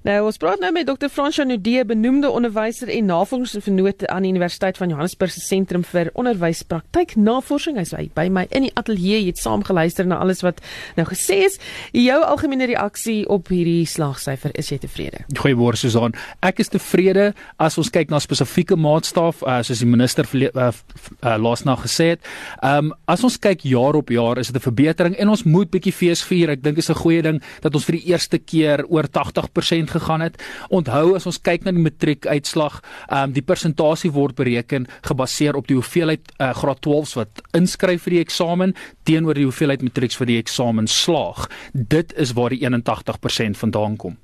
Nou ons praat nou met Dr. Fransja Nudee, benoemde onderwyser en navorsingsvernoot aan die Universiteit van Johannesburg se Sentrum vir Onderwyspraktyk Navorsing. Hy's by my in die ateljee, jy het saam geluister na alles wat nou gesê is. Jou algemene reaksie op hierdie slagsyfer, is jy tevrede? Goeiemôre Susan. Ek is tevrede as ons kyk na spesifieke maatstaaf, uh, soos die minister uh, uh, laasnag gesê het. Ehm um, as ons kyk jaar op jaar, is dit 'n verbetering en ons moet bietjie fees vier. Ek dink is 'n goeie ding dat ons vir die eerste keer oor 80% gegaan het. Onthou as ons kyk na die matriekuitslag, ehm um, die persentasie word bereken gebaseer op die hoeveelheid uh, graad 12s wat inskryf vir die eksamen teenoor die hoeveelheid matrieks vir die eksamen slaag. Dit is waar die 81% vandaan kom.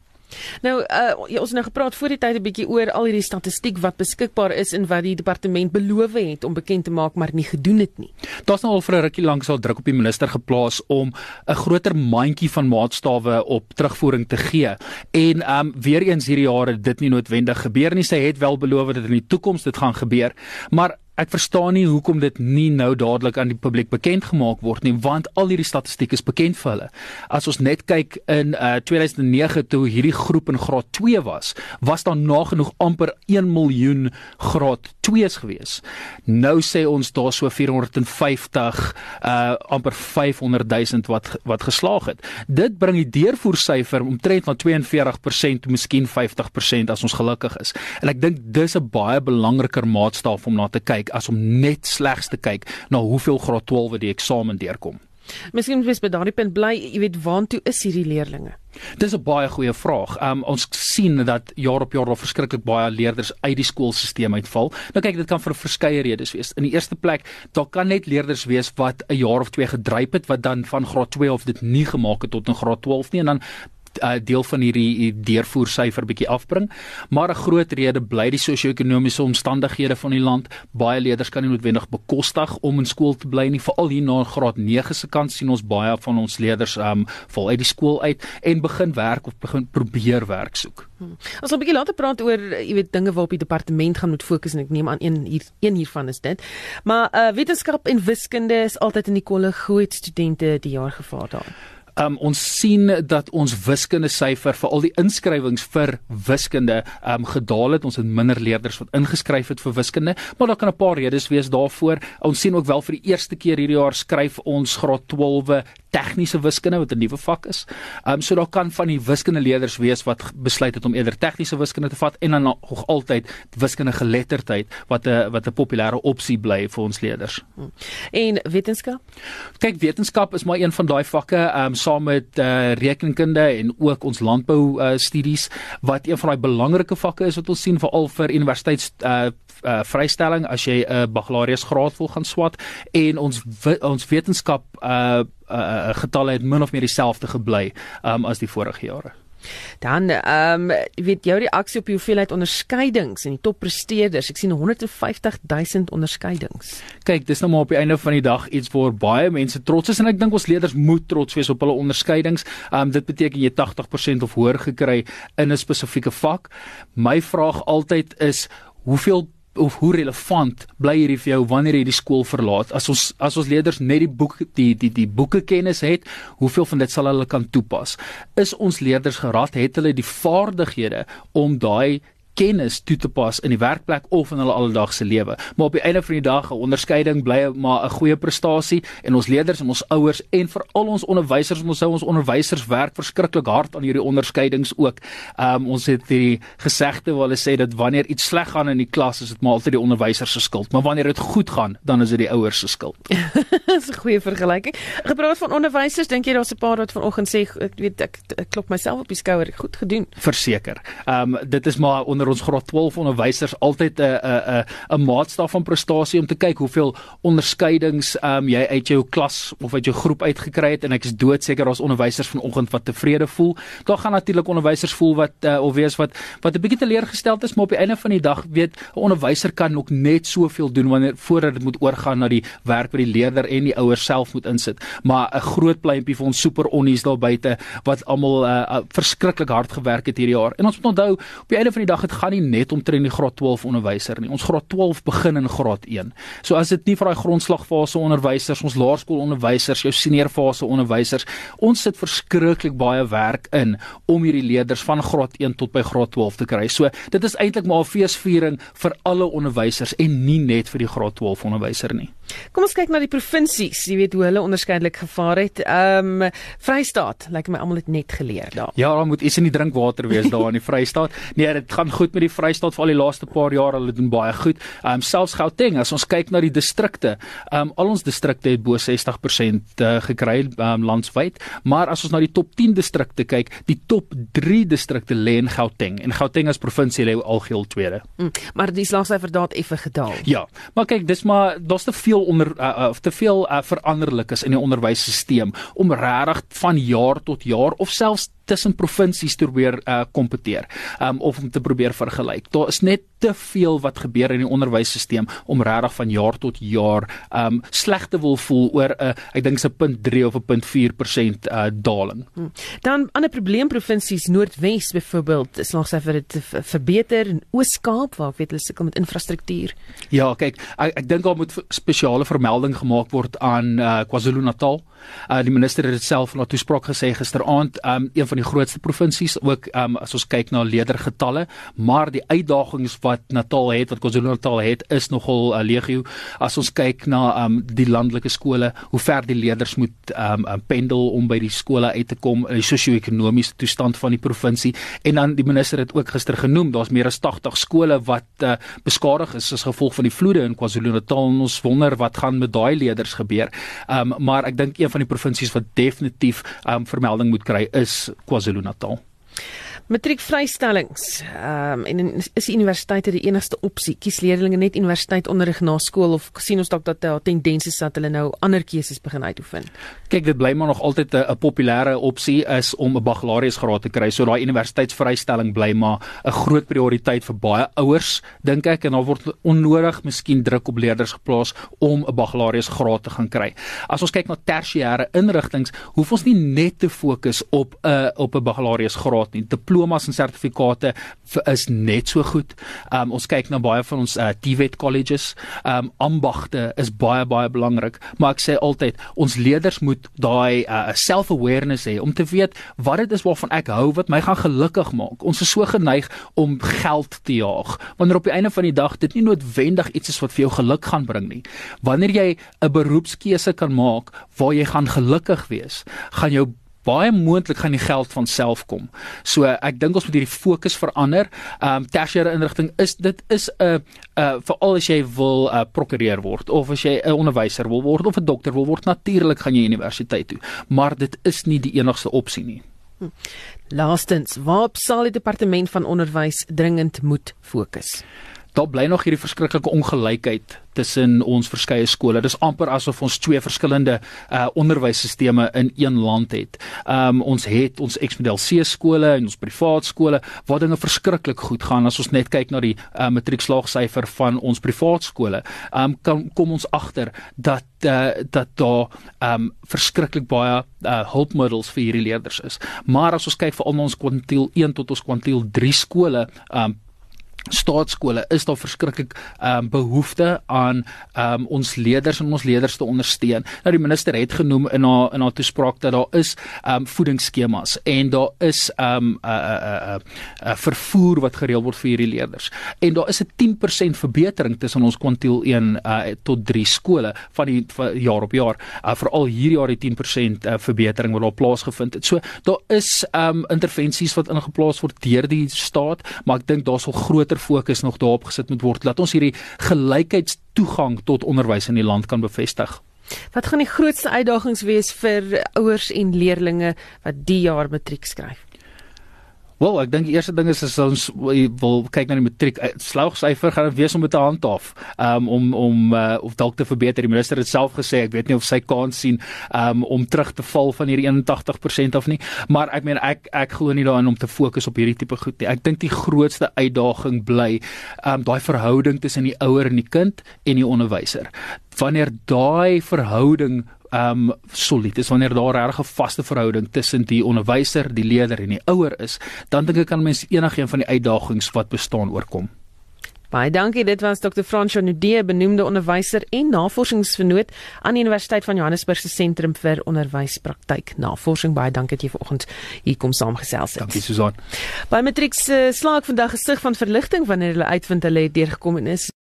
Nou uh, ja, ons het nou gepraat voor die tyd 'n bietjie oor al hierdie statistiek wat beskikbaar is en wat die departement beloof het om bekend te maak maar nie gedoen het nie. Daar's nou al vir 'n rukkie lank sal druk op die minister geplaas om 'n groter mandjie van maatstawwe op terugvoering te gee. En ehm um, weer eens hierdie jare dit nie noodwendig gebeur nie. Sy het wel beloof dat in die toekoms dit gaan gebeur, maar Ek verstaan nie hoekom dit nie nou dadelik aan die publiek bekend gemaak word nie, want al hierdie statistiek is bekend vir hulle. As ons net kyk in uh, 2009 toe hierdie groep in graad 2 was, was daar nagenoeg amper 1 miljoen graad 2s gewees. Nou sê ons daar so 450 uh amper 500 000 wat wat geslaag het. Dit bring die deurvoersyfer omtrent na 42%, miskien 50% as ons gelukkig is. En ek dink dis 'n baie belangriker maatstaaf om na te kyk kyk as om net slegs te kyk na hoeveel graad 12 wat die eksamen deurkom. Miskien moet jy by daardie punt bly, jy weet waantoe is hierdie leerdlinge? Dis 'n baie goeie vraag. Um ons sien dat jaar op jaar daar verskriklik baie leerders uit die skoolstelsel uitval. Nou kyk, dit kan vir verskeie redes wees. In die eerste plek, daar kan net leerders wees wat 'n jaar of twee gedryp het wat dan van graad 2 of dit nie gemaak het tot in graad 12 nie en dan uh, deel van hierdie deurvoer syfer bietjie afbring, maar 'n groot rede bly die sosio-ekonomiese omstandighede van die land. Baie leerders kan nie noodwendig bekostig om in skool te bly nie, veral hier na graad 9 se kant sien ons baie van ons leerders um val uit die skool uit en begin werk of begin probeer werk soek. Hmm. Ons gaan 'n bietjie later praat oor jy weet dinge waarop die departement gaan moet fokus en ek neem aan een hier een hiervan is dit. Maar uh wetenskap en wiskunde is altyd in die kolle groot studente die jaar gevaar daar. Um ons sien dat ons wiskunde syfer vir al die inskrywings vir wiskunde um gedaal het. Ons het minder leerders wat ingeskryf het vir wiskunde, maar daar kan 'n paar redes wees daarvoor. Ons sien ook wel vir die eerste keer hierdie jaar skryf ons graad 12 tegniese wiskunde wat 'n nuwe vak is. Um so daar kan van die wiskundeleerders wees wat besluit het om eerder tegniese wiskunde te vat en dan nog altyd wiskunde geletterdheid wat 'n wat 'n populêre opsie bly vir ons leerders. En wetenskap? Kyk, wetenskap is maar een van daai vakke um saam met uh, rekenkunde en ook ons landbou uh, studies wat een van daai belangrike vakke is wat ons sien veral vir universiteits uh, uh vrystelling as jy 'n uh, bakalaureus graad wil gaan swat en ons ons wetenskap uh uh, getalle het min of meer dieselfde gebly um, as die vorige jare. Dan ehm um, weet jou reaksie op die hoeveelheid onderskeidings en die toppresteerders. Ek sien 150 000 onderskeidings. Kyk, dis nou maar op die einde van die dag iets waar baie mense trots is en ek dink ons leerders moet trots wees op hulle onderskeidings. Ehm um, dit beteken jy 80% of hoër gekry in 'n spesifieke vak. My vraag altyd is hoeveel of hoe relevant bly hierdie vir jou wanneer jy die skool verlaat. As ons as ons leerders net die boek die die die boeke kennis het hoeveel van dit sal hulle kan toepas? Is ons leerders gerad het hulle die vaardighede om daai kennis toe te pas in die werkplek of in hulle alledaagse lewe. Maar op die einde van die dag 'n onderskeiding bly maar 'n goeie prestasie en ons leerders en ons ouers en veral ons onderwysers, ons sou ons onderwysers werk verskriklik hard aan hierdie onderskeidings ook. Um ons het die gesegde waar hulle sê dat wanneer iets sleg gaan in die klas is dit maar altyd die onderwysers se skuld, maar wanneer dit goed gaan, dan is dit die ouers se skuld. Dis 'n goeie vergelyking. Gepraat van onderwysers, dink jy daar's 'n paar wat vanoggend sê ek weet ek, ek klop myself op die skouer, goed gedoen. Verseker. Um dit is maar onder onder ons graad 12 onderwysers altyd 'n 'n 'n 'n maatstaf van prestasie om te kyk hoeveel onderskeidings um, jy uit jou klas of uit jou groep uitgekry het en ek is doodseker daar's onderwysers vanoggend wat tevrede voel. Daar gaan natuurlik onderwysers voel wat uh, of wees wat wat 'n bietjie teleurgesteld is, maar op die einde van die dag weet 'n onderwyser kan ook net soveel doen wanneer voordat dit moet oorgaan na die werk wat die leerder en die ouers self moet insit. Maar 'n groot pleintjie vir ons super onnies daar buite wat almal uh, uh, verskriklik hard gewerk het hierdie jaar. En ons moet onthou op die einde van die dag het gaan nie net omtrent die graad 12 onderwyser nie. Ons graad 12 begin in graad 1. So as dit nie vir daai grondslagfase onderwysers, ons laerskoolonderwysers, jou seniorfase onderwysers, ons sit verskriklik baie werk in om hierdie leerders van graad 1 tot by graad 12 te kry. So dit is eintlik maar 'n feesviering vir alle onderwysers en nie net vir die graad 12 onderwyser nie. Kom ons kyk na die provinsies, jy weet hoe hulle onderskeidelik gevaar het. Ehm um, Vrystaat, lyk like my almal het net geleer daar. Ja, daar moet iets in die drinkwater wees daar in die Vrystaat. Nee, dit gaan goed met die Vrystaat vir al die laaste paar jaar. Hulle doen baie goed. Ehm um, selfs Gauteng, as ons kyk na die distrikte, ehm um, al ons distrikte het bo 60% uh, eh, gekry ehm um, landwyd, maar as ons na die top 10 distrikte kyk, die top 3 distrikte lê in Gauteng en Gauteng as provinsie lê algeheel tweede. Mm, maar die slagsyfer daar het effe gedaal. Ja, maar kyk, dis maar daar's te veel onder uh, uh, te veel uh, veranderlikes in die onderwysstelsel om regtig van jaar tot jaar of selfs tussen provinsies probeer uh kompeteer um of om te probeer vergelyk. Daar is net te veel wat gebeur in die onderwysstelsel om regtig van jaar tot jaar um sleg te wil voel oor 'n uh, ek dink se 0.3 of 'n 0.4% uh daling. Hmm. Dan ander probleemprovinsies Noordwes byvoorbeeld is nog seker dit verbeter in Oos-Kaap waar ek weet hulle sukkel met infrastruktuur. Ja, kyk, ek, ek dink daar moet spesiale vermelding gemaak word aan uh KwaZulu-Natal. Uh die minister het dit self in 'n toespraak gesê gisteraand, um een van die grootste provinsies ook um, as ons kyk na leerdergetalle, maar die uitdagings wat Natal het, wat KwaZulu-Natal het, is nogal uh, legio. As ons kyk na um, die landelike skole, hoe ver die leerders moet um, um, pendel om by die skole uit te kom, die sosio-ekonomiese toestand van die provinsie en dan die minister het ook gister genoem, daar's meer as 80 skole wat uh, beskadig is as gevolg van die vloede in KwaZulu-Natal. Ons wonder wat gaan met daai leerders gebeur. Um, maar ek dink een van die provinsies wat definitief um, vermelding moet kry is KwaZulu-Natal. Matriekvrystellings. Ehm um, en is die universiteit die enigste opsie? Kies leerders net universiteit onderrig na skool of sien ons dalk dat daar tendense is dat hulle nou ander keuses begin uitoefen? Kyk, dit bly maar nog altyd 'n populêre opsie is om 'n bakkalaureusgraad te kry. So daai universiteitsvrystelling bly maar 'n groot prioriteit vir baie ouers, dink ek, en daar word onnodig miskien druk op leerders geplaas om 'n bakkalaureusgraad te gaan kry. As ons kyk na tersiêre inrigtinge, hoef ons nie net te fokus op 'n uh, op 'n bakkalaureusgraad nie. Diploma diplomas en sertifikate is net so goed. Um ons kyk na baie van ons uh, TVET colleges. Um ambagte is baie baie belangrik, maar ek sê altyd ons leerders moet daai uh, self-awareness hê om te weet wat dit is waarvan ek hou wat my gaan gelukkig maak. Ons is so geneig om geld te jaag wanneer op die einde van die dag dit nie noodwendig iets is wat vir jou geluk gaan bring nie. Wanneer jy 'n beroepskeuse kan maak waar jy gaan gelukkig wees, gaan jou baie moontlik gaan die geld van self kom. So ek dink ons moet hierdie fokus verander. Ehm um, tersiêre inrigting is dit is 'n uh, uh veral as jy wil uh, prokureur word of as jy 'n onderwyser wil word of 'n dokter wil word, natuurlik gaan jy universiteit toe, maar dit is nie die enigste opsie nie. Hm. Laastens, waarop sal die departement van onderwys dringend moet fokus? Daar bly nog hierdie verskriklike ongelykheid tussen ons verskeie skole. Dis amper asof ons twee verskillende uh onderwysstelsels in een land het. Um ons het ons X-model C skole en ons privaat skole waar dinge verskriklik goed gaan as ons net kyk na die uh matriekslaagsyfer van ons privaat skole. Um kan kom ons agter dat uh dat daar um verskriklik baie uh hulpmiddels vir hierdie leerders is. Maar as ons kyk vir al ons kwantiel 1 tot ons kwantiel 3 skole um staatskole is daar verskriklik ehm um, behoefte aan ehm um, ons leerders en ons leerders te ondersteun. Nou die minister het genoem in haar in haar toespraak dat daar is ehm um, voedingsskemas en daar is ehm 'n 'n 'n vervoer wat gereël word vir hierdie leerders. En daar is 'n 10% verbetering tussen ons kwantiel 1 uh, tot 3 skole van die van jaar op jaar. Uh, Veral hierdie jaar die 10% uh, verbetering wat daar plaasgevind het. So daar is ehm um, intervensies wat ingeplaas word deur die staat, maar ek dink daar sal groter groter fokus nog daarop gesit moet word dat ons hierdie gelykheidstoegang tot onderwys in die land kan bevestig. Wat gaan die grootste uitdagings wees vir ouers en leerders wat die jaar matriek skryf? Wel, ek dink die eerste ding is as ons wil kyk na die matriek eh, slagsyfer gaan wees om met 'n hand af. Um om om uh, of dalk te verbeter. Die minister het self gesê, ek weet nie of sy kans sien um om terug te val van hierdie 81% of nie, maar ek meen ek ek glo nie daarin om te fokus op hierdie tipe goed nie. Ek dink die grootste uitdaging bly um daai verhouding tussen die ouer en die kind en die onderwyser wanneer daai verhouding um solied is wanneer daar regtig 'n vaste verhouding tussen die onderwyser, die leerder en die ouer is, dan dink ek kan mens enigiets van die uitdagings wat bestaan oorkom. Baie dankie. Dit was Dr. Frans Janudee, benoemde onderwyser en navorsingsvernoot aan die Universiteit van Johannesburg se Sentrum vir Onderwyspraktyk Navorsing. Baie dankie dat jy vanoggend hier kom saamgesels het. Dankie Susan. By Matrix uh, slaag vandag gesig van verligting wanneer hulle uitvind hulle het deurgekom en is